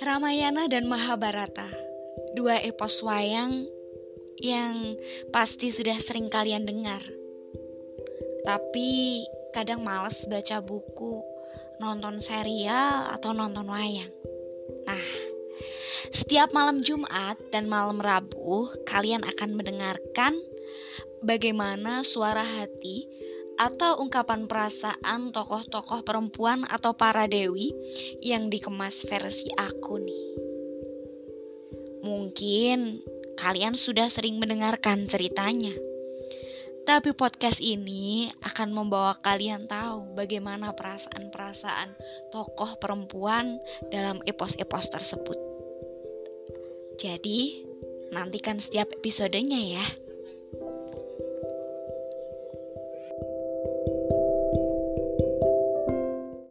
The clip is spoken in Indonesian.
Ramayana dan Mahabharata, dua epos wayang yang pasti sudah sering kalian dengar. Tapi kadang males baca buku, nonton serial, atau nonton wayang. Nah, setiap malam Jumat dan malam Rabu, kalian akan mendengarkan bagaimana suara hati atau ungkapan perasaan tokoh-tokoh perempuan atau para dewi yang dikemas versi aku nih. Mungkin kalian sudah sering mendengarkan ceritanya. Tapi podcast ini akan membawa kalian tahu bagaimana perasaan-perasaan tokoh perempuan dalam epos-epos tersebut. Jadi, nantikan setiap episodenya ya.